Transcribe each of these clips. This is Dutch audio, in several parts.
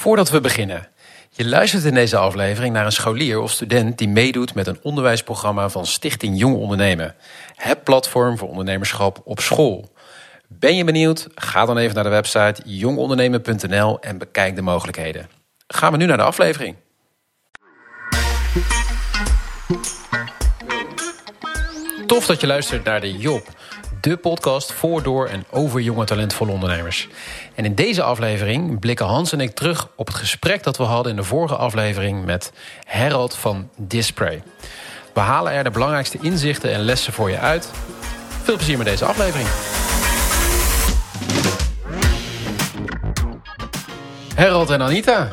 Voordat we beginnen. Je luistert in deze aflevering naar een scholier of student die meedoet met een onderwijsprogramma van Stichting Jong Ondernemen. Het platform voor ondernemerschap op school. Ben je benieuwd? Ga dan even naar de website jongondernemen.nl en bekijk de mogelijkheden. Gaan we nu naar de aflevering. Tof dat je luistert naar de Job, de podcast voor, door en over jonge talentvolle ondernemers. En in deze aflevering blikken Hans en ik terug op het gesprek dat we hadden in de vorige aflevering met Harold van Display. We halen er de belangrijkste inzichten en lessen voor je uit. Veel plezier met deze aflevering. Harold en Anita.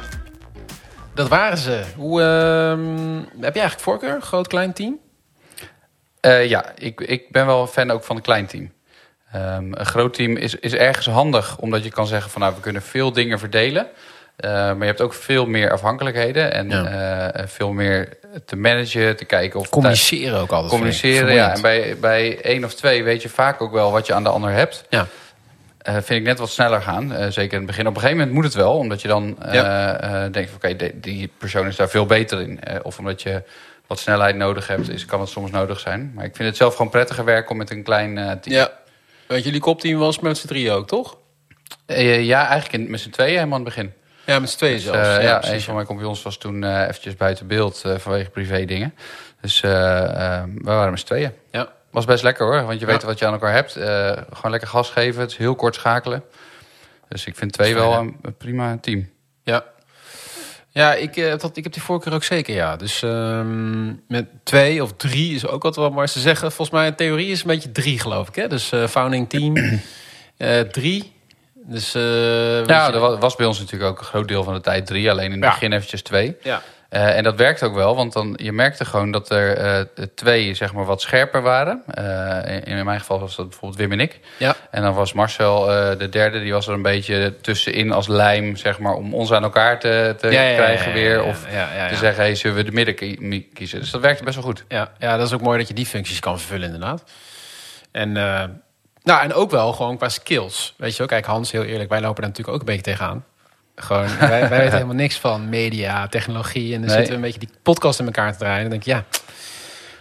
Dat waren ze. Hoe, ehm, heb je eigenlijk voorkeur? Groot, klein team? Uh, ja, ik, ik ben wel fan ook van een klein team. Um, een groot team is, is ergens handig, omdat je kan zeggen van nou, we kunnen veel dingen verdelen. Uh, maar je hebt ook veel meer afhankelijkheden en ja. uh, veel meer te managen, te kijken of... Communiceren ook altijd. Communiceren, ja. En bij, bij één of twee weet je vaak ook wel wat je aan de ander hebt. Ja. Uh, vind ik net wat sneller gaan. Uh, zeker in het begin. Op een gegeven moment moet het wel. Omdat je dan uh, ja. denkt, oké, okay, die persoon is daar veel beter in. of omdat je wat snelheid nodig hebt, is, kan het soms nodig zijn. Maar ik vind het zelf gewoon prettiger werken om met een klein team. Ja, want jullie kopteam was met z'n drieën ook, toch? ja, eigenlijk met z'n tweeën helemaal aan het begin. Ja, met z'n tweeën dus, zelfs. ja, ja een van mijn compagnons was toen eventjes buiten beeld vanwege privé dingen. Dus we waren met z'n tweeën. Ja. Was best lekker hoor, want je weet wat je aan elkaar hebt. Gewoon lekker gas geven, het is heel kort schakelen. Dus ik vind twee wel een, een, prima team. Ja, ja ik, uh, dat, ik heb die voorkeur ook zeker, ja. Dus um, met twee of drie is ook wat wat maar ze zeggen. Volgens mij in theorie is een beetje drie, geloof ik. Hè? Dus uh, founding team drie. Dus, ja, er was bij ons natuurlijk ook een groot deel van de tijd drie. Alleen in het ja. begin eventjes twee. Ja. Uh, en dat werkt ook wel, want dan, je merkte gewoon dat er uh, twee zeg maar, wat scherper waren. Uh, in, in, mijn geval was dat bijvoorbeeld Wim en ik. Ja. En dan was Marcel de derde, die was er een beetje tussenin als lijm, zeg maar, om ons aan elkaar te, te ja, ja, krijgen weer. Of te zeggen, hey, zullen we de midden kiezen? Dus dat werkte best wel goed. Ja, ja, dat is ook mooi dat je die functies kan vervullen, inderdaad. En, nou, en ook wel gewoon qua skills. Weet je wel, kijk, Hans, heel eerlijk, wij lopen daar natuurlijk ook een beetje tegenaan. Gewoon, wij, wij weten helemaal niks van media, technologie. En dan nee. zitten we een beetje die podcast in elkaar te draaien. En dan denk je, ja,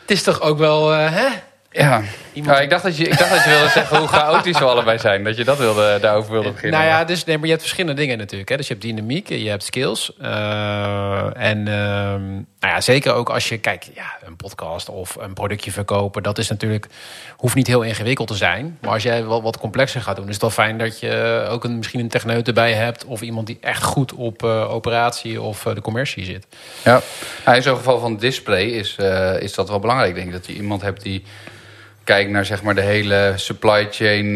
het is toch ook wel, uh, hè? Ja, Iemand... ja ik, dacht dat je, ik dacht dat je wilde zeggen hoe chaotisch we allebei zijn. Dat je dat wilde, daarover wilde beginnen. Nou ja, dus, nee, maar je hebt verschillende dingen natuurlijk. Hè. Dus je hebt dynamiek, je hebt skills. Uh, en uh, nou ja, zeker ook als je, kijk, ja, een podcast of een productje verkopen. Dat is natuurlijk, hoeft niet heel ingewikkeld te zijn. Maar als jij wat, wat complexer gaat doen, is het wel fijn dat je ook een, misschien een techneut erbij hebt. Of iemand die echt goed op uh, operatie of uh, de commercie zit. Ja, nou, in zo'n geval van display is, uh, is dat wel belangrijk. Ik denk dat je iemand hebt die kijk naar zeg maar de hele supply chain,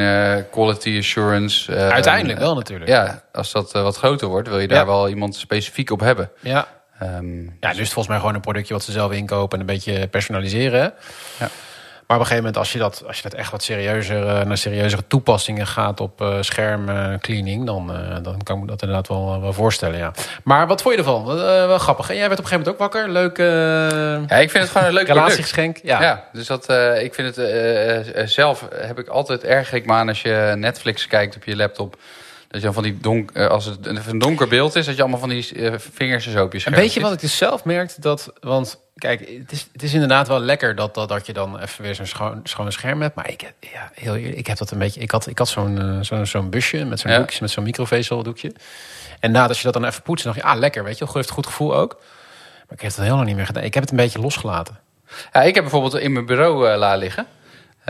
quality assurance. Uiteindelijk wel natuurlijk. Ja, als dat wat groter wordt, wil je daar ja. wel iemand specifiek op hebben. Ja. Um, ja, dus volgens mij gewoon een productje wat ze zelf inkopen en een beetje personaliseren. Ja. Maar op een gegeven moment, als je dat, als je dat echt wat serieuzer uh, naar serieuzere toepassingen gaat op uh, schermcleaning, dan, uh, dan kan ik me dat inderdaad wel, wel voorstellen. Ja. Maar wat vond je ervan? wel grappig. En jij werd op een gegeven moment ook wakker. Leuk. ja, ik vind het gewoon een leuk relatiegeschenk. Ja. ja, dus dat, ik vind het zelf heb ik altijd erg ik aan als je Netflix kijkt op je laptop. Dat je dan van die donk, als het een donker beeld is, dat je allemaal van die uh, vingers zo op je scherm Weet je wat ik dus zelf merkte? Dat, want kijk, het is, het is inderdaad wel lekker dat, dat, dat je dan even weer zo'n schoon, schoon scherm hebt. Maar ik, ja, heel eerlijk, ik heb dat een beetje. Ik had, ik had zo'n uh, zo'n zo'n busje met zo'n ja. doekje, met zo'n microvezeldoekje. En nadat je dat dan even poetst, dacht je, ah, lekker, weet je, geeft goed gevoel ook. Maar ik heb dat heel lang niet meer gedaan. Ik heb het een beetje losgelaten. Ja, ik heb bijvoorbeeld in mijn bureau uh, la liggen.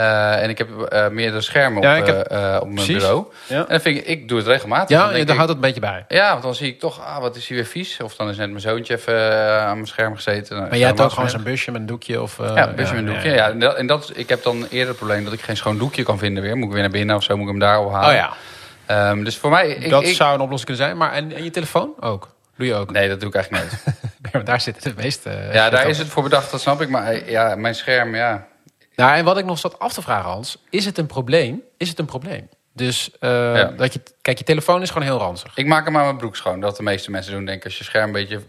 Uh, en ik heb uh, meerdere schermen op, ja, heb, uh, op mijn precies. bureau. Ja. En dan vind ik, ik doe het regelmatig. Ja, daar houdt het een beetje bij. Ja, want dan zie ik toch, ah, wat is hij weer vies. Of dan is net mijn zoontje even aan mijn scherm gezeten. Maar jij hebt ook gewoon zo'n busje met een doekje? Of, ja, een busje ja, met een doekje. Ja, En, dat, en dat, ik heb dan eerder het probleem dat ik geen schoon doekje kan vinden weer. Moet ik weer naar binnen of zo, moet ik hem daar ophalen. Oh ja. Um, dus voor mij... Ik, dat ik, zou een oplossing kunnen zijn. Maar en, en je telefoon ook? Doe je ook? Nee, dat doe ik eigenlijk nooit. daar zit het meeste... ja, daar is het voor bedacht, dat snap ik. Maar ja, mijn scherm, ja... Nou, en wat ik nog zat af te vragen, Hans, is het een probleem? Is het een probleem? Dus uh, ja. dat je, kijk, je telefoon is gewoon heel ranzig. Ik maak hem aan mijn broek schoon. Dat de meeste mensen doen, denk ik, als je scherm een beetje.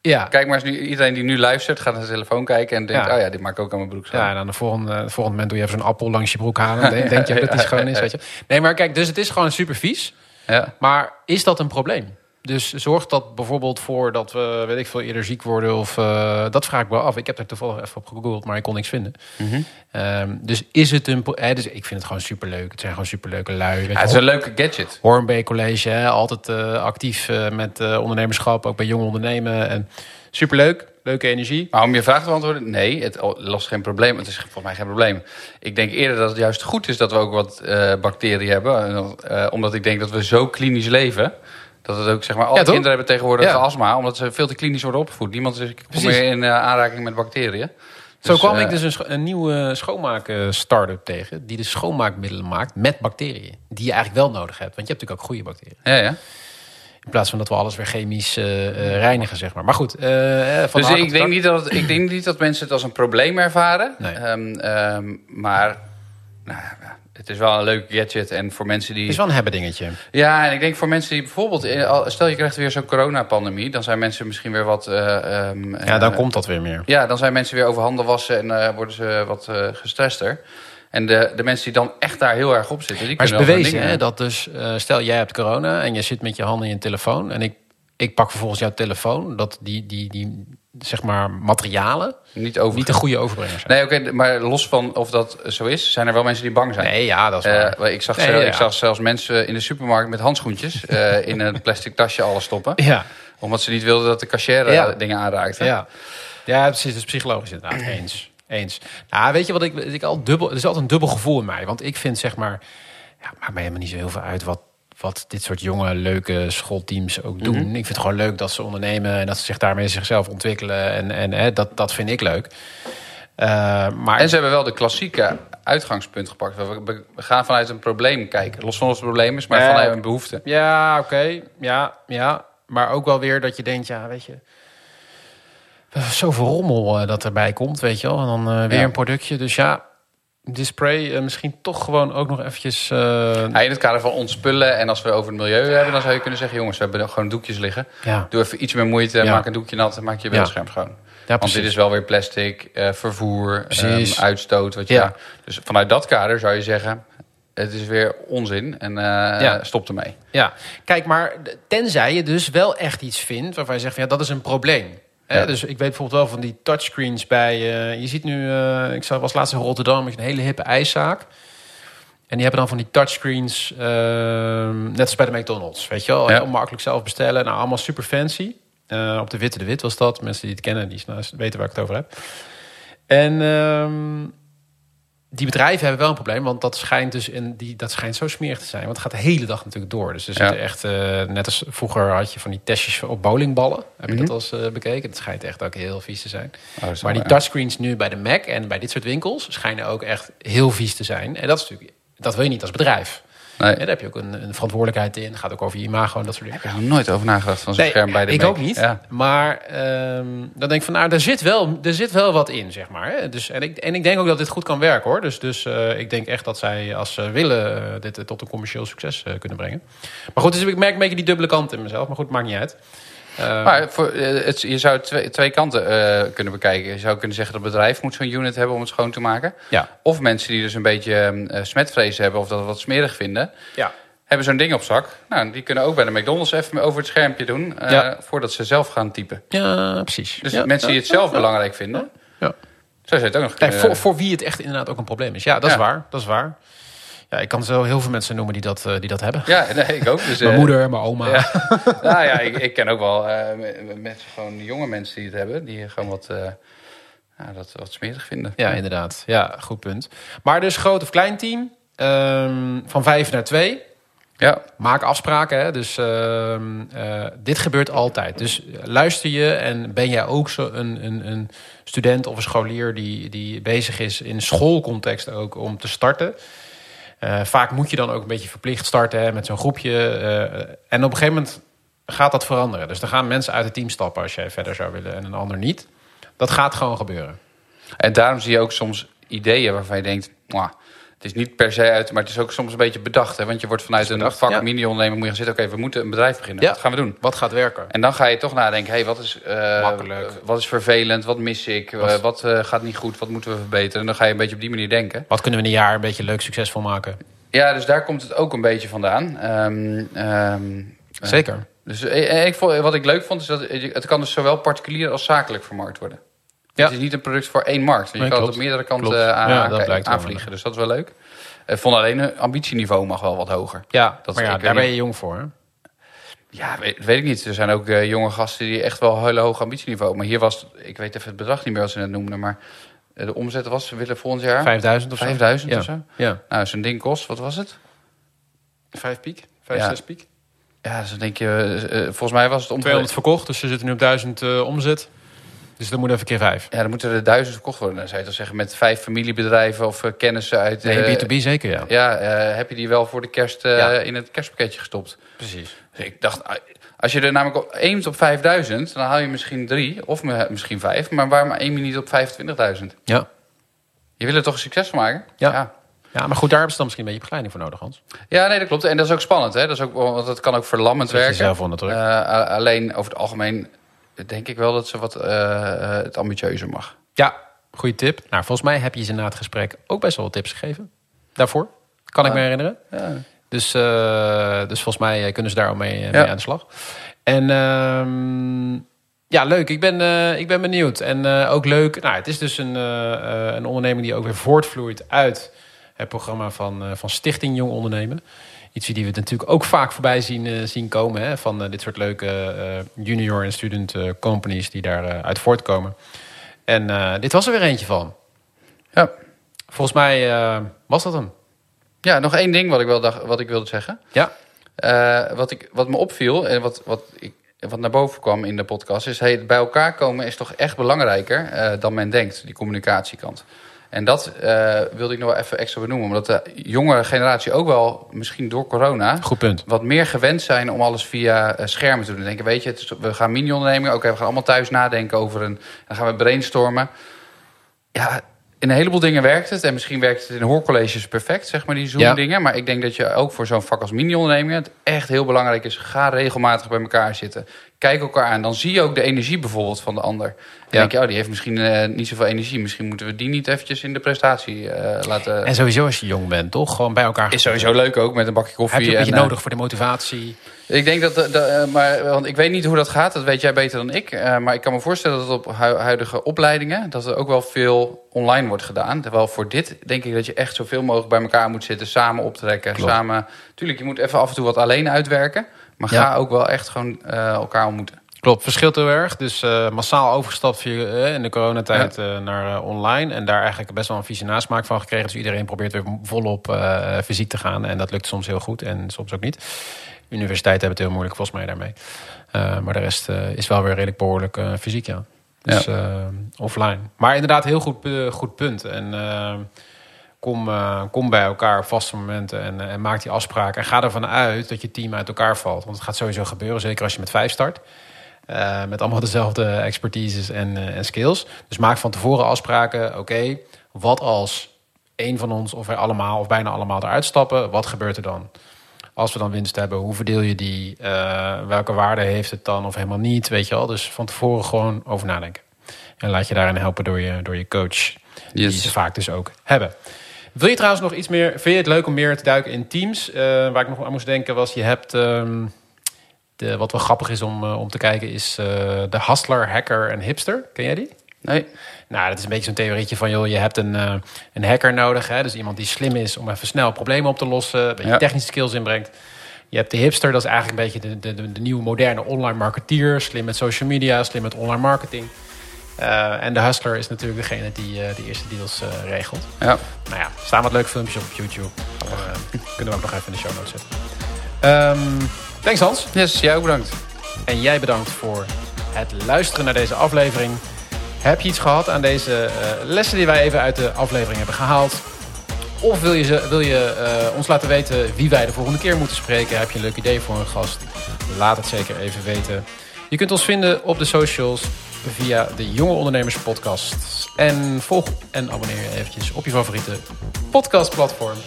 Ja. Kijk maar eens nu, iedereen die nu luistert, gaat naar zijn telefoon kijken en denkt, ja. oh ja, dit maak ik ook aan mijn broek schoon. Ja, en aan de volgende, de volgende moment doe je even zo'n appel langs je broek halen. denk, denk je dat die schoon is, weet je. Nee, maar kijk, dus het is gewoon super vies. Ja. Maar is dat een probleem? Dus zorgt dat bijvoorbeeld voor dat we, weet ik veel, eerder ziek worden? Of uh, dat vraag ik wel af. Ik heb er toevallig even op gegoogeld, maar ik kon niks vinden. Mm -hmm. um, dus is het een. Eh, dus ik vind het gewoon superleuk. Het zijn gewoon superleuke lui. Ja, het is een leuke gadget. Hornbeek College, hè, altijd uh, actief uh, met ondernemerschap, ook bij jonge ondernemen. En superleuk. Leuke energie. Maar om je vraag te beantwoorden, nee, het lost geen probleem. Het is volgens mij geen probleem. Ik denk eerder dat het juist goed is dat we ook wat bacteriën hebben. Omdat ik denk dat we zo klinisch leven. Dat het ook, zeg maar, alle ja, kinderen hebben tegenwoordig ja. astma. Omdat ze veel te klinisch worden opgevoed. Niemand is meer in uh, aanraking met bacteriën. Zo dus, kwam ik dus een, een nieuwe schoonmaak-start-up tegen. Die de schoonmaakmiddelen maakt met bacteriën. Die je eigenlijk wel nodig hebt. Want je hebt natuurlijk ook goede bacteriën. Ja, ja. In plaats van dat we alles weer chemisch uh, reinigen, zeg maar. Maar goed. Uh, van dus ik denk, niet dat het, ik denk niet dat mensen het als een probleem ervaren. Nee. Um, um, maar nou, het is wel een leuk gadget. En voor mensen die... Het is wel een hebben dingetje. Ja, en ik denk voor mensen die bijvoorbeeld... Stel je krijgt weer zo'n coronapandemie. Dan zijn mensen misschien weer wat... Um, ja, dan komt dat weer meer. Ja, dan zijn mensen weer over handen wassen. En worden ze wat gestrester. En de, de mensen die dan echt daar heel erg op zitten... Die maar het is bewezen hè, dat dus... Uh, stel, jij hebt corona en je zit met je handen in je telefoon... en ik, ik pak vervolgens jouw telefoon... dat die, die, die zeg maar materialen niet, over... niet de goede overbrengers zijn. Nee, oké, okay, maar los van of dat zo is... zijn er wel mensen die bang zijn. Nee, ja, dat is waar. Uh, ik, zag nee, zelf, ja. ik zag zelfs mensen in de supermarkt met handschoentjes... uh, in een plastic tasje alles stoppen. Ja. Omdat ze niet wilden dat de cashier ja. dingen aanraakte. Ja. ja, precies. Dat is psychologisch inderdaad. Eens. Eens. Nou, weet je wat ik, ik al dubbel. Er is altijd een dubbel gevoel in mij. Want ik vind zeg maar. Ja, maakt mij helemaal niet zo heel veel uit wat, wat dit soort jonge, leuke schoolteams ook doen. Mm -hmm. Ik vind het gewoon leuk dat ze ondernemen en dat ze zich daarmee zichzelf ontwikkelen. En, en hè, dat, dat vind ik leuk. Uh, maar... En ze hebben wel de klassieke uitgangspunt gepakt. We gaan vanuit een probleem kijken. Los van het probleem is, maar vanuit een behoefte. Ja, oké. Okay. Ja, ja. Maar ook wel weer dat je denkt, ja, weet je zoveel rommel uh, dat erbij komt, weet je wel. En dan uh, weer ja. een productje. Dus ja, display uh, misschien toch gewoon ook nog eventjes... Ja, in het kader van ontspullen en als we over het milieu hebben... dan zou je kunnen zeggen, jongens, we hebben gewoon doekjes liggen. Ja. Doe even iets meer moeite, maak een doekje nat... en maak je beeldscherm schoon. Want dit is wel weer plastic, vervoer, um, uitstoot. Wat je, ja. Dus vanuit dat kader zou je zeggen... Het is weer onzin en ja. stop ermee. Ja, kijk, maar tenzij je dus wel echt iets vindt... waarvan je zegt, van, ja, dat is een probleem. Ja. Dus ik weet bijvoorbeeld wel van die touchscreens bij... Uh, je ziet nu, uh, ik was laatst in Rotterdam met een hele hippe ijszaak. En die hebben dan van die touchscreens, uh, net als bij de McDonald's. Weet je wel, ja. heel makkelijk zelf bestellen. Nou, allemaal super fancy. Uh, op de Witte de Wit was dat. Mensen die het kennen, die nou, weten waar ik het over heb. En um, die bedrijven hebben wel een probleem, want dat schijnt dus in die, dat schijnt zo smerig te zijn. Want het gaat de hele dag natuurlijk door. Dus er zitten ja. echt, uh, net als vroeger had je van die testjes op bowlingballen. Heb je mm -hmm. dat als uh, bekeken? Het schijnt echt ook heel vies te zijn. Oh, maar die touchscreens nu bij de Mac en bij dit soort winkels schijnen ook echt heel vies te zijn. En dat is natuurlijk, dat wil je niet als bedrijf. Nee. Ja, daar heb je ook een, een, verantwoordelijkheid in. Het gaat ook over je imago en dat soort dingen. Ik heb er nooit over nagedacht van zo'n nee, scherm bij de Ik ook niet. Ja. Maar um, dan denk ik van, nou, er zit wel, er zit wel wat in, zeg maar. Hè? Dus, en, ik, en ik denk ook dat dit goed kan werken, hoor. Dus, dus uh, ik denk echt dat zij, als ze willen, uh, dit uh, tot een commercieel succes kunnen brengen. Maar goed, dus ik merk een beetje die dubbele kant in mezelf. Maar goed, maakt niet uit. Uh, maar voor, het, je zou twee, twee kanten uh, kunnen bekijken. Je zou kunnen zeggen dat het bedrijf moet zo'n unit hebben om het schoon te maken. Ja. Of mensen die dus een beetje uh, smetvrees hebben of dat wat smerig vinden. Ja hebben zo'n ding op zak. Nou, die kunnen ook bij de McDonald's even over het schermpje doen... Ja. voordat ze zelf gaan typen. Ja, precies. Dus mensen die het zelf belangrijk vinden... Ja. Zo zou het ook nog kunnen... voor, voor wie het echt inderdaad ook een probleem is. Ja, dat is waar. Dat is waar. Ja, ik kan zo heel veel mensen noemen die dat, uh, die dat hebben. Ja, nee, ik ook. Dus, mijn uh, moeder, mijn oma. Ja. nou ja, ik, ik ken ook wel met, met gewoon jonge mensen die het hebben. Die gewoon wat... Ja, dat wat smerig vinden. Ja, inderdaad. Ja, goed punt. Maar dus groot of klein team. Um, van vijf naar twee. Ja. Maak afspraken. Hè? Dus uh, uh, dit gebeurt altijd. Dus luister je en ben jij ook zo een, een, een student of een scholier die, die bezig is in schoolcontext ook om te starten. Uh, vaak moet je dan ook een beetje verplicht starten hè, met zo'n groepje. en op een gegeven moment gaat dat veranderen. Dus dan gaan mensen uit het team stappen als jij verder zou willen en een ander niet. Dat gaat gewoon gebeuren. En daarom zie je ook soms ideeën waarvan je denkt... het is niet per se uit, maar het is ook soms een beetje bedacht. Hè? Want je wordt vanuit een vak ja. moet je gaan zitten... oké, okay, we moeten een bedrijf beginnen. Ja. Wat gaan we doen? Wat gaat werken? En dan ga je toch nadenken... hey, wat, is, uh, Makkelijk. wat is vervelend? Wat mis ik? Wat, uh, wat uh, gaat niet goed? Wat moeten we verbeteren? En dan ga je een beetje op die manier denken. Wat kunnen we in een jaar een beetje leuk succesvol maken? Ja, dus daar komt het ook een beetje vandaan. Um, um, Zeker. Dus eh, ik wat ik leuk vond, is dat het het kan dus zowel particulier als zakelijk vermarkt worden. Ja. Het is niet een product voor één markt. Je Nee, kan het op meerdere kanten Klopt. aan, Ja, dat blijkt wel, aanvliegen. Dus dat is wel leuk. Ik vond alleen het ambitieniveau mag wel wat hoger. Ja, Dat- maar ja, daar ben je jong voor. Hè? Ja, weet, weet ik niet. Er zijn ook eh, jonge gasten die echt wel een hele hoog ambitieniveau. Maar hier was, ik weet even het bedrag niet meer wat ze net noemden, maar eh, de omzet was, we willen volgend jaar 5000 of zo. 5000 ja. of zo. Ja. Nou, zo'n ding kost, wat was het? Vijf piek? Vijf, Ja. zes piek? Ja, dus dan denk je, eh, eh, volgens mij was het om 200 verkocht, dus ze zitten nu op 1000 eh, omzet. Dus dat moet even keer vijf. Ja, dan moeten er duizend verkocht worden. Dan zou je toch zeggen, met vijf familiebedrijven of eh, kennissen uit... Nee, eh, B2B zeker, ja. Ja, eh, heb je die wel voor de kerst eh, Ja. in het kerstpakketje gestopt. Precies. Dus ik dacht, ah, als je er namelijk op aimt op 5000, dan haal je misschien drie of misschien vijf. Maar waarom aim je niet op 25.000? Ja. Je wil er toch een succes van maken? Ja. ja. ja, maar goed, daar hebben ze dan misschien een beetje begeleiding voor nodig, Hans. Ja, nee, dat klopt. En dat is ook spannend, hè? Dat is ook, want dat kan ook verlammend Zet werken. jezelf onder druk. Eh, alleen over het algemeen denk ik wel dat ze wat eh, eh, het ambitieuzer mag. Ja, goede tip. Nou, volgens mij heb je ze na het gesprek ook best wel wat tips gegeven. Daarvoor, kan ik me herinneren. Ja. Dus, eh, dus volgens mij kunnen ze daar al mee, Ja. mee aan de slag. En ehm, ja, leuk. Ik ben, ik ben benieuwd. En ook leuk. Nou, het is dus een, een onderneming die ook weer voortvloeit uit het programma van, van Stichting Jong Ondernemen. Iets die we natuurlijk ook vaak voorbij zien, eh, zien komen. Hè, van eh, dit soort leuke eh, junior en student companies die daaruit uit voortkomen. En dit was er weer eentje van. Ja. Volgens mij was dat hem. ja, nog één ding wat ik, wel dacht, wat ik wilde zeggen. Ja. Wat, ik, wat me opviel en wat, wat, ik, wat naar boven kwam in de podcast... is hey, bij elkaar komen is toch echt belangrijker dan men denkt, die communicatiekant. En dat eh, wilde ik nog wel even extra benoemen. Omdat de jongere generatie ook wel, misschien door corona... Goed punt. wat meer gewend zijn om alles via eh, schermen te doen. Denken, weet je, het is- we gaan mini-ondernemingen. Oké, we gaan allemaal thuis nadenken over een... Dan gaan we brainstormen. Ja, in een heleboel dingen werkt het. En misschien werkt het in hoorcolleges perfect, zeg maar, die Zoom-dingen. Maar ik denk dat je ook voor zo'n vak als mini-ondernemingen... het echt heel belangrijk is. Ga regelmatig bij elkaar zitten. Kijk elkaar aan. Dan zie je ook de energie bijvoorbeeld van de ander. En Ja. denk je, oh, die heeft misschien eh, niet zoveel energie. Misschien moeten we die niet eventjes in de prestatie eh, laten... En sowieso als je jong bent, toch? Gewoon bij elkaar. is sowieso leuk ook, met een bakje koffie. Heb je een beetje en, eh, nodig voor de motivatie? ik denk dat, dat, maar, want ik weet niet hoe dat gaat, dat weet jij beter dan ik. Maar ik kan me voorstellen dat op hu- huidige opleidingen, dat er ook wel veel online wordt gedaan. Terwijl voor dit denk ik dat je echt zoveel mogelijk bij elkaar moet zitten, samen optrekken. Klopt. Samen, tuurlijk, je moet even af en toe wat alleen uitwerken. Maar Ja. ga ook wel echt gewoon eh, elkaar ontmoeten. Klopt, verschilt heel erg. Dus eh, massaal overgestapt via, eh, in de coronatijd eh, naar online. En daar eigenlijk best wel een vieze nasmaak van gekregen. Dus iedereen probeert weer volop fysiek te gaan. En dat lukt soms heel goed en soms ook niet. Universiteiten hebben het heel moeilijk volgens mij daarmee. Maar de rest is wel weer redelijk behoorlijk eh, fysiek, ja. Dus offline. Maar inderdaad, heel goed, goed punt. En kom, eh, kom bij elkaar op vaste momenten en, eh, en maak die afspraken. En ga ervan uit dat je team uit elkaar valt. Want het gaat sowieso gebeuren, zeker als je met vijf start. Eh, met allemaal dezelfde expertises en, en skills. Dus maak van tevoren afspraken. Oké, wat als één van ons of wij allemaal of bijna allemaal eruit stappen? Wat gebeurt er dan? Als we dan winst hebben, hoe verdeel je die? Welke waarde heeft het dan of helemaal niet? Weet je wel? Dus van tevoren gewoon over nadenken. En laat je daarin helpen door je, door je coach. Die ze vaak dus ook hebben. Wil je trouwens nog iets meer... Vind je het leuk om meer te duiken in teams? Eh, waar ik nog aan moest denken was... Je hebt... ehm, de, wat wel grappig is om, eh, om te kijken is eh, de hustler, hacker en hipster. Ken jij die? Nee? Nou, dat is een beetje zo'n theorietje van... joh, je hebt een, een hacker nodig. Hè? Dus iemand die slim is om even snel problemen op te lossen. Een beetje Ja. technische skills inbrengt. Je hebt de hipster, dat is eigenlijk een beetje de, de, de, de nieuwe moderne online marketeer. Slim met social media, slim met online marketing. Eh, en de hustler is natuurlijk degene die eh, de eerste deals eh, regelt. Ja. Nou ja, staan wat leuke filmpjes op YouTube. Kunnen we ook nog even in de show notes zetten. Ehm, thanks Hans. Yes, jij ook bedankt. En jij bedankt voor het luisteren naar deze aflevering. Heb je iets gehad aan deze lessen die wij even uit de aflevering hebben gehaald? Of wil je, ze, wil je ons laten weten wie wij de volgende keer moeten spreken? Heb je een leuk idee voor een gast? Laat het zeker even weten. Je kunt ons vinden op de socials via de Jonge Ondernemers Podcast. En volg en abonneer je eventjes op je favoriete podcastplatform.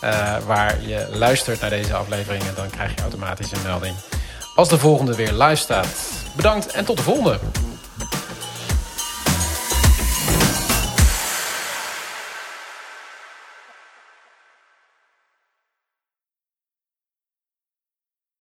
eh, waar je luistert naar deze afleveringen. Dan krijg je automatisch een melding als de volgende weer live staat. Bedankt en tot de volgende.